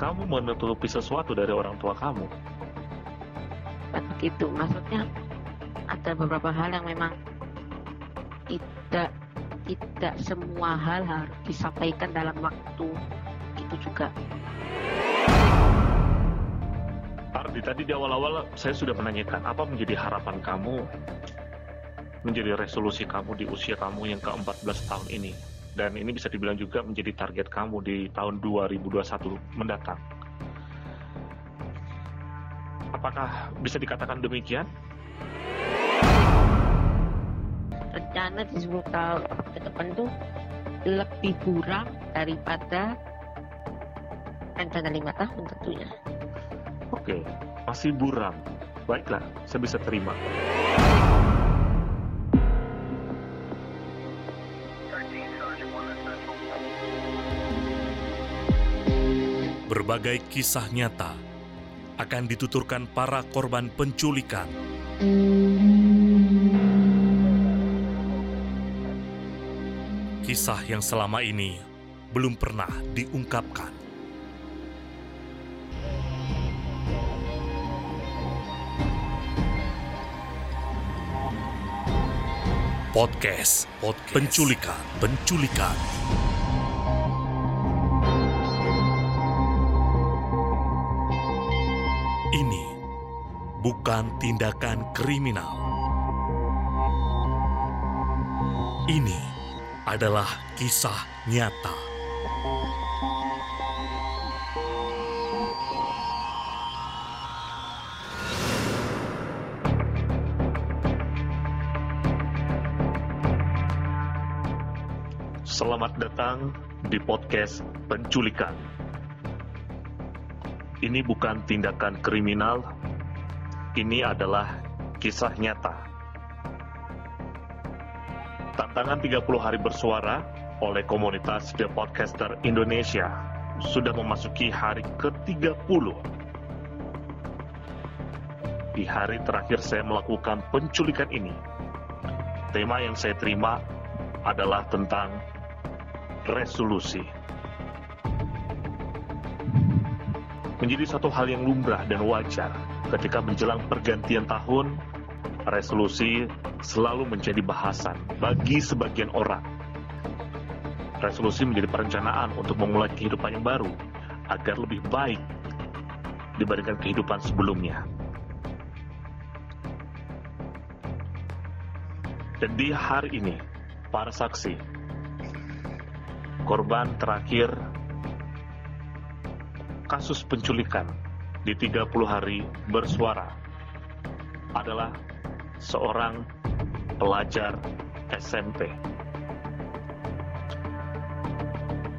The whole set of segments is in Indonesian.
kamu menutupi sesuatu dari orang tua kamu. Begitu, maksudnya ada beberapa hal yang memang tidak tidak semua hal harus disampaikan dalam waktu itu juga. Ardi, tadi di awal-awal saya sudah menanyakan apa menjadi harapan kamu, menjadi resolusi kamu di usia kamu yang ke-14 tahun ini. Dan ini bisa dibilang juga menjadi target kamu di tahun 2021 mendatang. Apakah bisa dikatakan demikian? Rencana di 10 tahun ke depan itu lebih kurang daripada rencana lima tahun tentunya. Oke, masih buram. Baiklah, saya bisa terima. Berbagai kisah nyata akan dituturkan para korban penculikan. Kisah yang selama ini belum pernah diungkapkan. Podcast, podcast penculikan, penculikan. Ini bukan tindakan kriminal. Ini adalah kisah nyata. Selamat datang di podcast penculikan. Ini bukan tindakan kriminal, ini adalah kisah nyata. Tantangan 30 hari bersuara oleh komunitas The Podcaster Indonesia sudah memasuki hari ke-30. Di hari terakhir saya melakukan penculikan ini, tema yang saya terima adalah tentang resolusi. Menjadi satu hal yang lumrah dan wajar ketika menjelang pergantian tahun, resolusi selalu menjadi bahasan bagi sebagian orang. Resolusi menjadi perencanaan untuk memulai kehidupan yang baru agar lebih baik dibandingkan kehidupan sebelumnya. Dan di hari ini, para saksi, korban terakhir kasus penculikan di 30 hari bersuara adalah seorang pelajar SMP.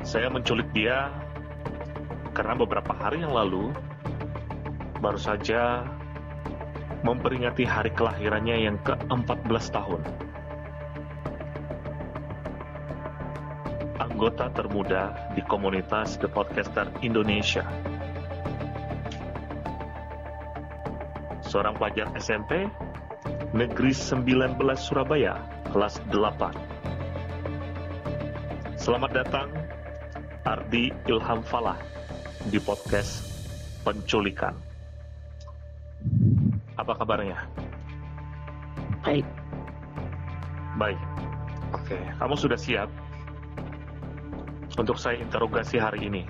Saya menculik dia karena beberapa hari yang lalu baru saja memperingati hari kelahirannya yang ke-14 tahun. Anggota termuda di komunitas The Podcaster Indonesia. Seorang pelajar SMP, Negeri 19 Surabaya, kelas 8. Selamat datang, Ardi Ilham Falah, di podcast Penculikan. Apa kabarnya? Baik, Baik. Oke, kamu sudah siap untuk saya interogasi hari ini.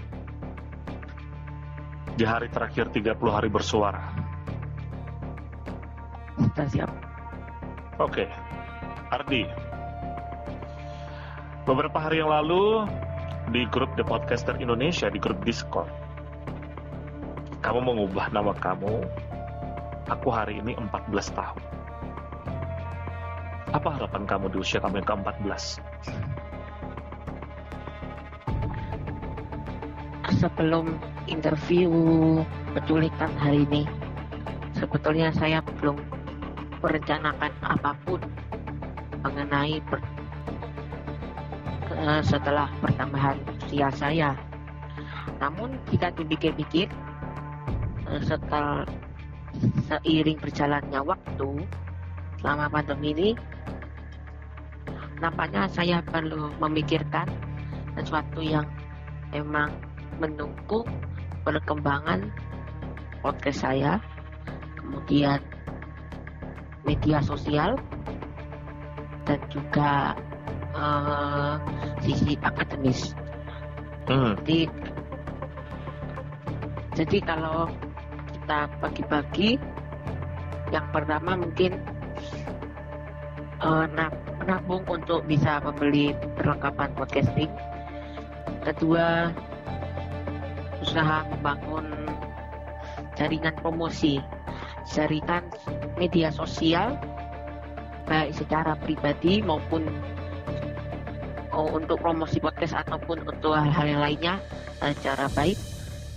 Di hari terakhir 30 hari bersuara. sudah siap. Oke, Ardi. Beberapa hari yang lalu di grup The Podcaster Indonesia di grup Discord, kamu mengubah nama kamu. Aku hari ini 14 tahun. Apa harapan kamu di usia kamu yang ke-14? Sebelum interview penculikan hari ini, sebetulnya saya belum merencanakan apa pun mengenai per- eh, setelah pertambahan usia saya. Namun jika dipikir-pikir, eh, setelah seiring berjalannya waktu selama pandemi ini, nampaknya saya perlu memikirkan sesuatu yang memang menunggu perkembangan podcast saya, kemudian media sosial, dan juga uh, sisi akademis. Hmm. Jadi, jadi kalau kita bagi-bagi, yang pertama mungkin uh, menabung untuk bisa membeli perlengkapan podcasting. Kedua, usaha membangun jaringan promosi, jaringan media sosial, baik secara pribadi maupun oh, untuk promosi podcast ataupun untuk hal-hal yang lainnya secara baik.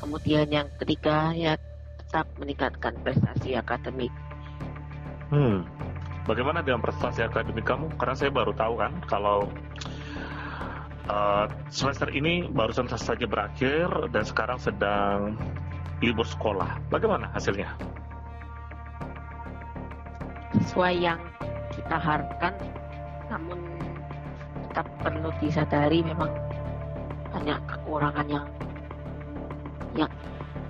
Kemudian yang ketiga ya tetap meningkatkan prestasi akademik. Hmm, bagaimana dengan prestasi akademik kamu? Karena saya baru tahu kan kalau uh, semester ini barusan saja berakhir dan sekarang sedang libur sekolah. Bagaimana hasilnya? Sesuai yang kita harapkan, namun tetap perlu disadari memang banyak kekurangan yang yang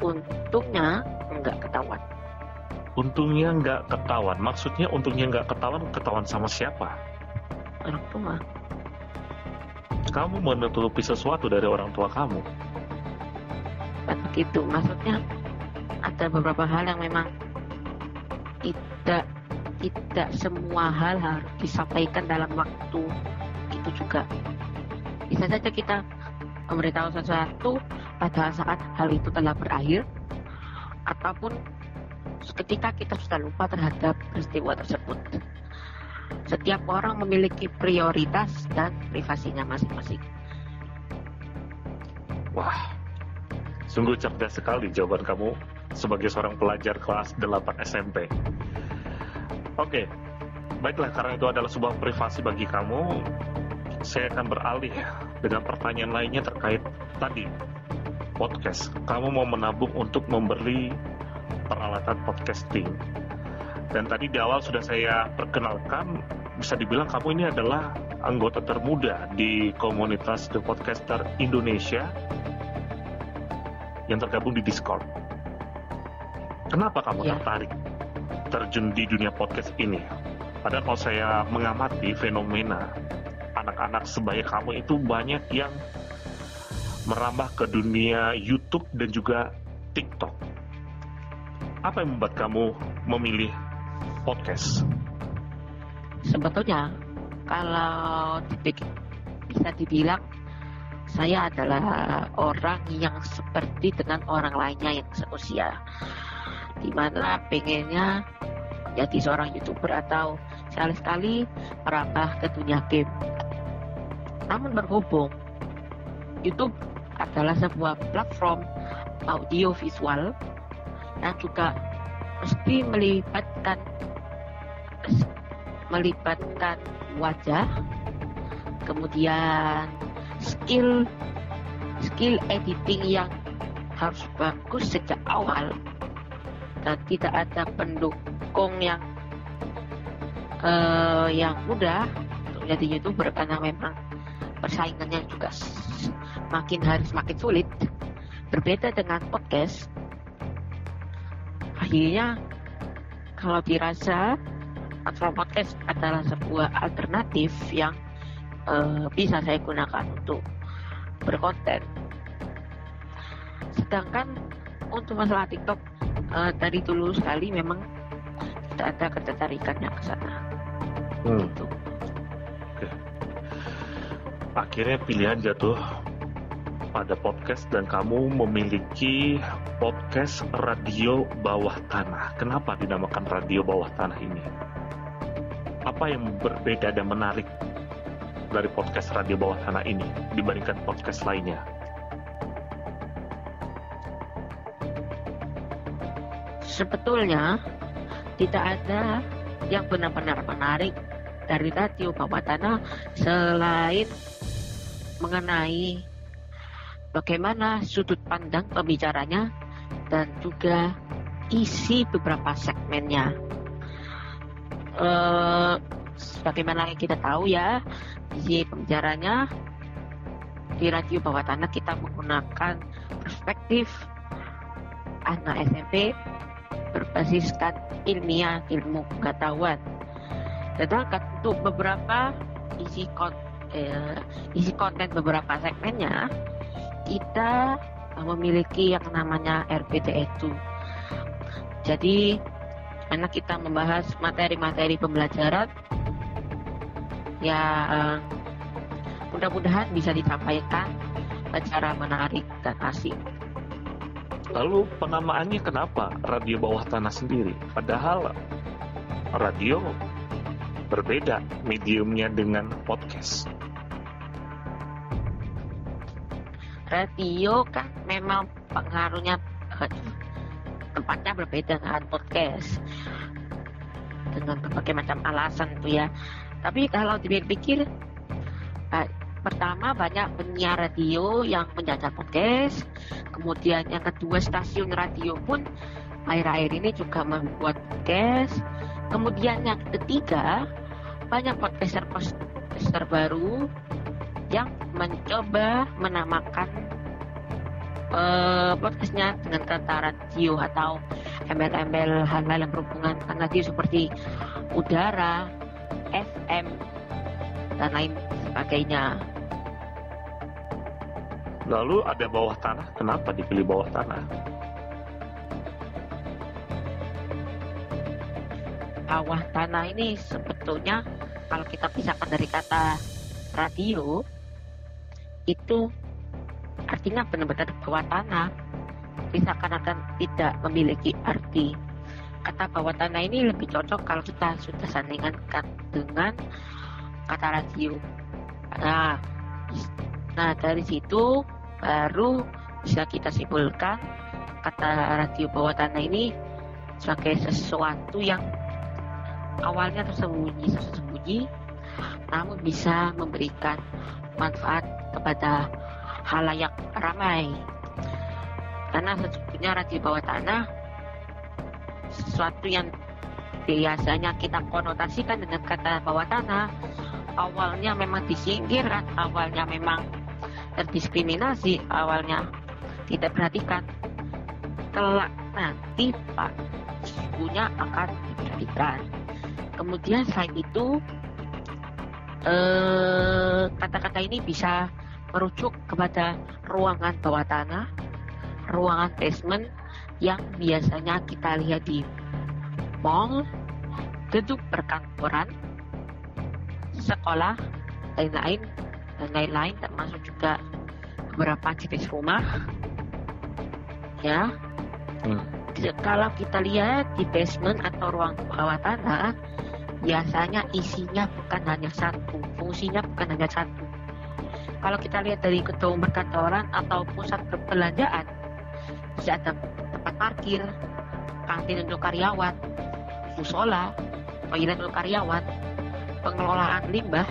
untungnya nggak ketahuan. Untungnya nggak ketahuan, maksudnya untungnya nggak ketahuan, ketahuan sama siapa? Orang tua kamu menutupi sesuatu dari orang tua kamu. Begitu, maksudnya ada beberapa hal yang memang tidak tidak semua hal harus disampaikan dalam waktu itu juga. Bisa saja kita memberitahu sesuatu pada saat hal itu telah berakhir ataupun ketika kita sudah lupa terhadap peristiwa tersebut. Setiap orang memiliki prioritas dan privasinya masing-masing. Wah, sungguh cerdas sekali jawaban kamu sebagai seorang pelajar kelas 8 SMP. Oke, baiklah karena itu adalah sebuah privasi bagi kamu, saya akan beralih dengan pertanyaan lainnya terkait tadi podcast. Kamu mau menabung untuk memberi peralatan podcasting dan tadi di awal sudah saya perkenalkan, bisa dibilang kamu ini adalah anggota termuda di komunitas The Podcaster Indonesia yang tergabung di Discord. Kenapa kamu ya. tertarik terjun di dunia podcast ini? Padahal kalau saya mengamati fenomena anak-anak sebaya kamu itu banyak yang merambah ke dunia YouTube dan juga TikTok. Apa yang membuat kamu memilih podcast? Sebetulnya kalau bisa dibilang saya adalah orang yang seperti dengan orang lainnya yang seusia di mana pengennya jadi seorang youtuber atau sekali-sekali merambah ke dunia game namun berhubung YouTube adalah sebuah platform audio visual yang juga mesti melibatkan melibatkan wajah, kemudian skill skill editing yang harus bagus sejak awal. Dan tidak ada pendukung yang uh, yang mudah untuk menjadi youtuber karena memang persaingannya juga makin hari semakin sulit. Berbeda dengan podcast akhirnya kalau dirasa platform podcast adalah sebuah alternatif yang uh, bisa saya gunakan untuk berkonten. Sedangkan untuk masalah TikTok uh, dari dulu sekali memang tidak ada ketertarikannya ke sana. Hmm. Gitu. Oke. Akhirnya pilihan jatuh pada podcast dan kamu memiliki podcast radio bawah tanah. Kenapa dinamakan radio bawah tanah ini? Apa yang berbeda dan menarik dari podcast radio bawah tanah ini dibandingkan podcast lainnya? Sebetulnya tidak ada yang benar-benar menarik dari radio bawah tanah selain mengenai bagaimana sudut pandang pembicaranya dan juga isi beberapa segmennya. Uh, kita tahu ya, isi pembicaranya di radio bawah tanah kita menggunakan perspektif anak SMP berbasiskan ilmiah ilmu pengetahuan. Sedangkan untuk beberapa isi kon, eh, isi konten beberapa segmennya kita memiliki yang namanya RPTE2. Jadi karena kita membahas materi-materi pembelajaran ya eh, mudah-mudahan bisa disampaikan secara menarik dan asik. Lalu penamaannya kenapa radio bawah tanah sendiri? Padahal radio berbeda mediumnya dengan podcast. Radio kan memang pengaruhnya eh, tempatnya berbeda dengan podcast. Dengan berbagai macam alasan tuh ya. Tapi kalau dipikir eh, pertama banyak penyiar radio yang menjajah podcast, kemudian yang kedua stasiun radio pun akhir-akhir ini juga membuat podcast, kemudian yang ketiga banyak podcaster podcaster baru yang mencoba menamakan uh, podcastnya dengan kata radio atau embel-embel hal-hal yang berhubungan dengan radio seperti udara, FM, dan lain sebagainya. Lalu ada bawah tanah, kenapa dipilih bawah tanah? Bawah tanah ini sebetulnya kalau kita pisahkan dari kata radio itu artinya benar-benar bawah tanah. Bisa akan tidak memiliki arti. Kata bawah tanah ini lebih cocok kalau kita sudah sandingkan dengan kata radio nah nah dari situ baru bisa kita simpulkan kata radio bawah tanah ini sebagai sesuatu yang awalnya tersembunyi tersembunyi namun bisa memberikan manfaat kepada halayak ramai. Karena sesungguhnya radio bawah tanah sesuatu yang biasanya kita konotasikan dengan kata bawah tanah awalnya memang disingkirkan, awalnya memang terdiskriminasi, awalnya tidak perhatikan. Kelak nanti Pak sesungguhnya akan diperhatikan. Kemudian selain itu Eh, kata-kata ini bisa merujuk kepada ruangan bawah tanah, ruangan basement yang biasanya kita lihat di mall, gedung perkantoran, sekolah, lain-lain, dan lain-lain termasuk juga beberapa jenis rumah. Ya, hmm. kalau kita lihat di basement atau ruang bawah tanah, biasanya isinya bukan hanya satu, fungsinya bukan hanya satu. Kalau kita lihat dari gedung perkantoran atau pusat perbelanjaan, bisa ada tempat parkir, kantin untuk karyawan, musola, toilet untuk karyawan, pengelolaan limbah,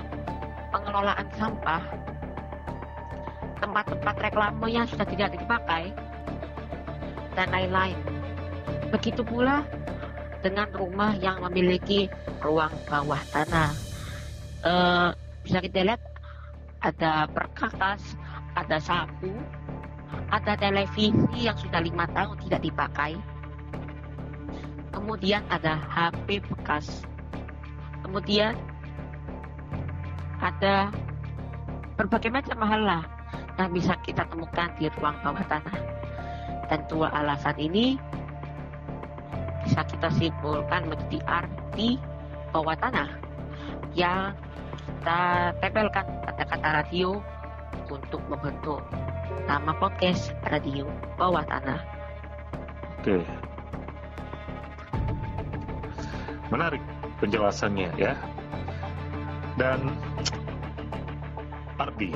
pengelolaan sampah, tempat-tempat reklame yang sudah tidak dipakai, dan lain-lain. Begitu pula dengan rumah yang memiliki ruang bawah tanah. Uh, bisa kita lihat ada perkakas, ada sapu, ada televisi yang sudah lima tahun tidak dipakai. Kemudian ada HP bekas. Kemudian ada berbagai macam hal lah yang bisa kita temukan di ruang bawah tanah. Dan dua alasan ini bisa kita simpulkan menjadi arti bawah tanah yang kita tempelkan kata-kata radio untuk membentuk nama podcast radio bawah tanah. Oke. Menarik penjelasannya ya. Dan Ardi,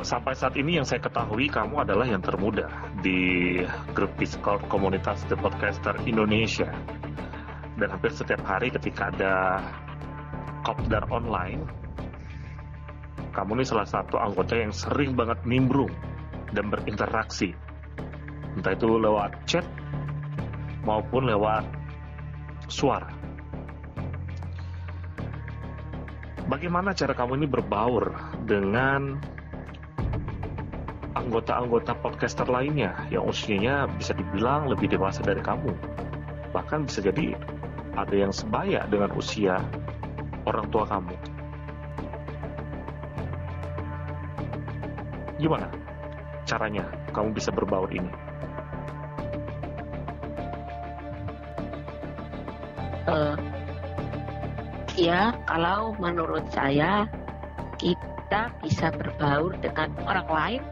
sampai saat ini yang saya ketahui kamu adalah yang termuda di grup Discord komunitas The Podcaster Indonesia dan hampir setiap hari ketika ada kopdar online kamu ini salah satu anggota yang sering banget nimbrung dan berinteraksi entah itu lewat chat maupun lewat suara bagaimana cara kamu ini berbaur dengan anggota-anggota podcaster lainnya yang usianya bisa dibilang lebih dewasa dari kamu. Bahkan bisa jadi ada yang sebaya dengan usia orang tua kamu. Gimana caranya kamu bisa berbaur ini? Uh, ya, kalau menurut saya kita bisa berbaur dengan orang lain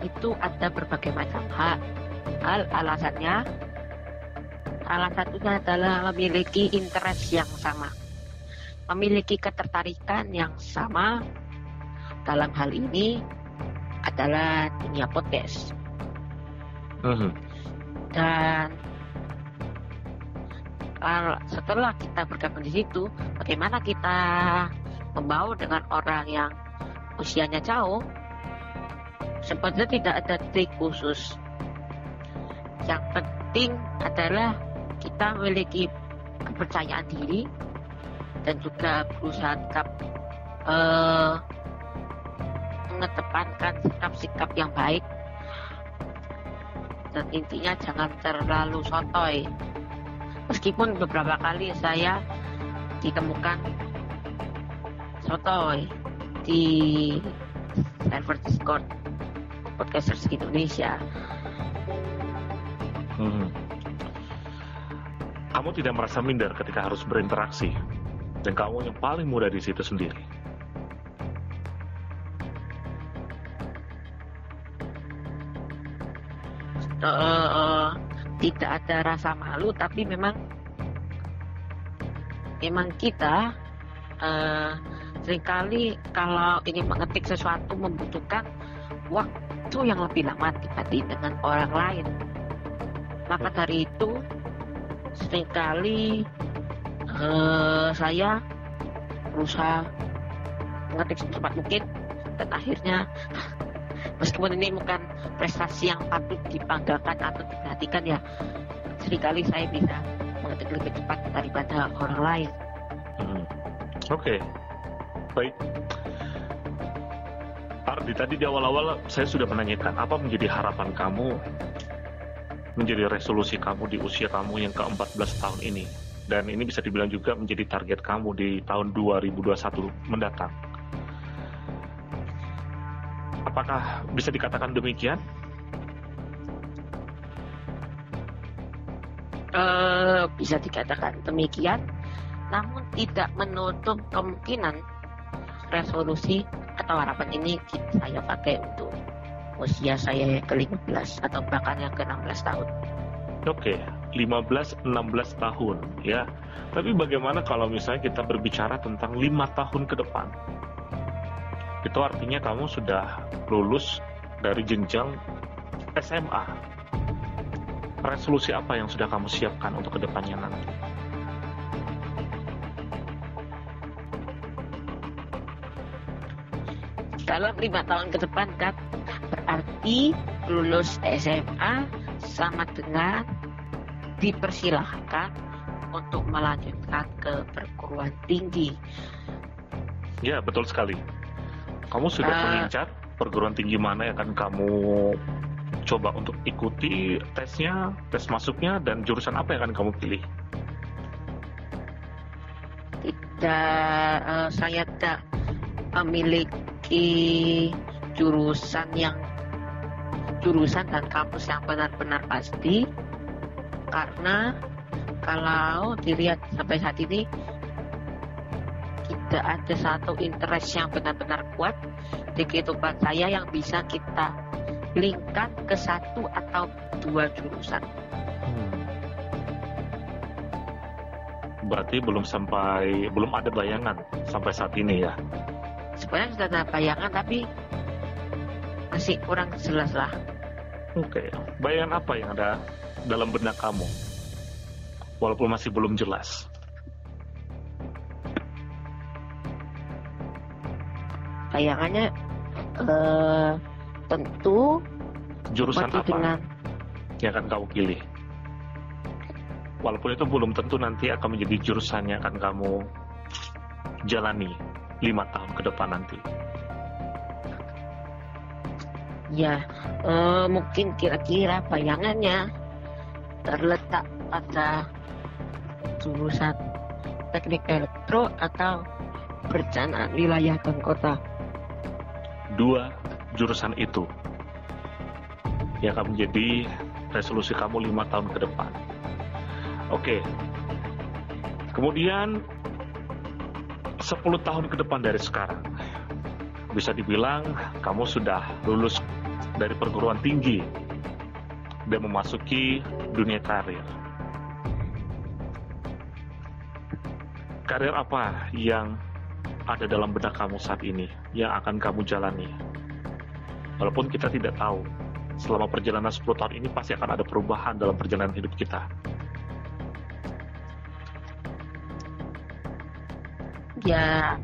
itu ada berbagai macam hal. Hal alasannya salah satunya adalah memiliki interest yang sama, memiliki ketertarikan yang sama. Dalam hal ini adalah dunia podcast. Uh-huh. Dan setelah kita bergabung di situ, bagaimana kita membawa dengan orang yang usianya jauh, sebenarnya tidak ada trik khusus. Yang penting adalah kita memiliki kepercayaan diri dan juga berusaha tetap uh, mengedepankan sikap-sikap yang baik dan intinya jangan terlalu sotoy meskipun beberapa kali saya ditemukan sotoy di server Discord podcasters Indonesia. Hmm. Kamu tidak merasa minder ketika harus berinteraksi, dan kamu yang paling muda di situ sendiri. Uh, uh, tidak ada rasa malu, tapi memang memang kita uh, sering kali kalau ingin mengetik sesuatu membutuhkan waktu yang lebih lama dibanding dengan orang lain. Maka dari itu sering kali uh, saya berusaha mengetik secepat mungkin dan akhirnya meskipun ini bukan prestasi yang patut dibanggakan atau diperhatikan ya sering kali saya bisa mengetik lebih cepat daripada orang lain. Hmm. Oke, okay. baik. Ardi, tadi di awal-awal saya sudah menanyakan apa menjadi harapan kamu, menjadi resolusi kamu di usia kamu yang ke-14 tahun ini. Dan ini bisa dibilang juga menjadi target kamu di tahun 2021 mendatang. Apakah bisa dikatakan demikian? Uh, bisa dikatakan demikian, namun tidak menutup kemungkinan resolusi atau harapan ini saya pakai untuk usia saya ke-15 atau bahkan yang ke-16 tahun. Oke, okay. 15 16 tahun ya. Tapi bagaimana kalau misalnya kita berbicara tentang lima tahun ke depan? Itu artinya kamu sudah lulus dari jenjang SMA. Resolusi apa yang sudah kamu siapkan untuk ke depannya nanti? dalam lima tahun ke depan kan berarti lulus SMA sama dengan dipersilahkan untuk melanjutkan ke perguruan tinggi. Ya betul sekali. Kamu sudah uh, mengincar perguruan tinggi mana yang akan kamu coba untuk ikuti tesnya, tes masuknya, dan jurusan apa yang akan kamu pilih? Tidak, uh, saya tidak memiliki memiliki jurusan yang jurusan dan kampus yang benar-benar pasti karena kalau dilihat sampai saat ini tidak ada satu interest yang benar-benar kuat di kehidupan saya yang bisa kita linkkan ke satu atau dua jurusan. Hmm. Berarti belum sampai belum ada bayangan sampai saat ini ya? sebenarnya sudah ada bayangan tapi masih kurang jelas lah. Oke, bayangan apa yang ada dalam benak kamu? Walaupun masih belum jelas. Bayangannya uh, tentu jurusan apa dengan... yang akan kamu pilih? Walaupun itu belum tentu nanti akan menjadi jurusan yang akan kamu jalani lima tahun ke depan nanti? Ya, eh, mungkin kira-kira bayangannya terletak pada jurusan teknik elektro atau perencanaan wilayah dan kota. Dua jurusan itu yang akan menjadi resolusi kamu lima tahun ke depan. Oke. Kemudian 10 tahun ke depan dari sekarang, bisa dibilang kamu sudah lulus dari perguruan tinggi dan memasuki dunia karir. Karir apa yang ada dalam benak kamu saat ini yang akan kamu jalani? Walaupun kita tidak tahu, selama perjalanan 10 tahun ini pasti akan ada perubahan dalam perjalanan hidup kita. Ya,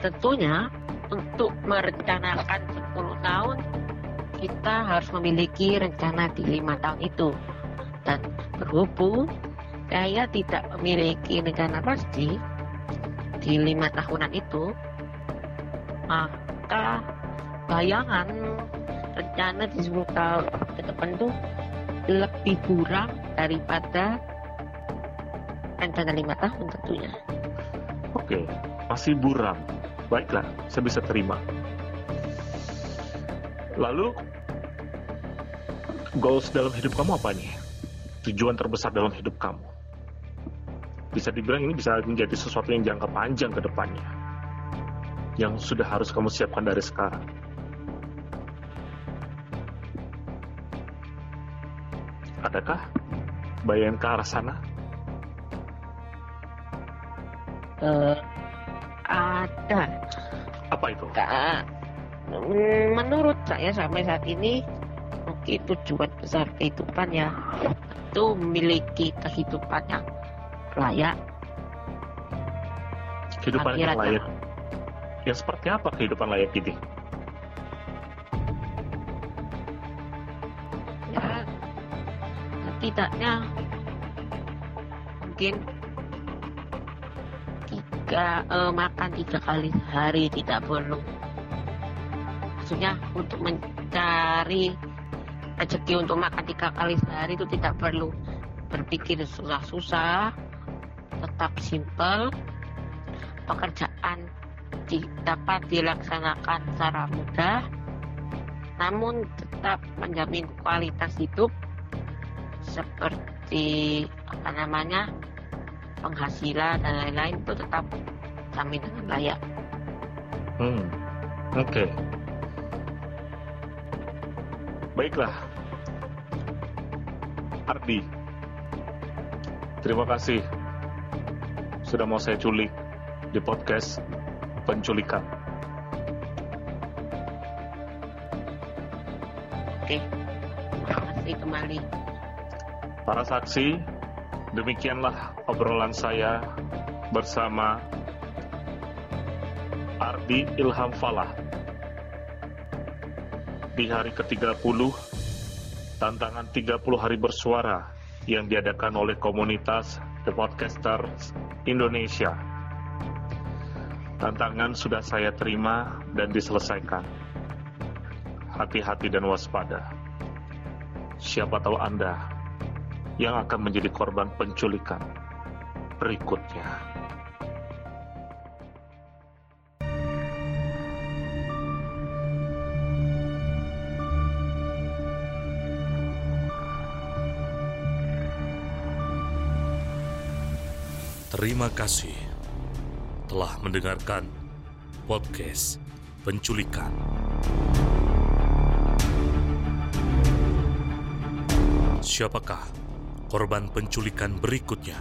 tentunya untuk merencanakan 10 tahun kita harus memiliki rencana di lima tahun itu dan berhubung saya tidak memiliki rencana pasti di lima tahunan itu maka bayangan rencana di 10 tahun ke depan itu lebih kurang daripada rencana lima tahun tentunya Oke, masih buram. Baiklah, saya bisa terima. Lalu, goals dalam hidup kamu apa nih? Tujuan terbesar dalam hidup kamu? Bisa dibilang ini bisa menjadi sesuatu yang jangka panjang ke depannya. Yang sudah harus kamu siapkan dari sekarang. Adakah bayangan ke arah sana? Eh, ada Apa itu? Kak, menurut saya sampai saat ini mungkin tujuan besar kehidupan ya itu memiliki kehidupan yang layak Kehidupan yang akhiratnya. layak. Yang seperti apa kehidupan layak ini? ya setidaknya mungkin tiga eh, makan tiga kali sehari tidak perlu maksudnya untuk mencari rezeki untuk makan tiga kali sehari itu tidak perlu berpikir susah-susah tetap simpel pekerjaan dapat dilaksanakan secara mudah namun tetap menjamin kualitas hidup seperti apa namanya penghasilan dan lain-lain itu tetap jamin dengan layak. Hmm, oke. Baiklah. Ardi, terima kasih sudah mau saya culik di podcast penculikan. Oke, terima kasih kembali. Para saksi, demikianlah obrolan saya bersama Ardi Ilham Falah. Di hari ke-30, tantangan 30 hari bersuara yang diadakan oleh komunitas The Podcasters Indonesia. Tantangan sudah saya terima dan diselesaikan. Hati-hati dan waspada. Siapa tahu Anda yang akan menjadi korban penculikan berikutnya. Terima kasih telah mendengarkan podcast penculikan. Siapakah korban penculikan berikutnya?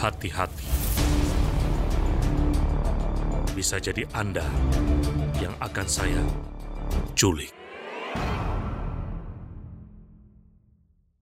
Hati-hati. Bisa jadi Anda yang akan saya culik.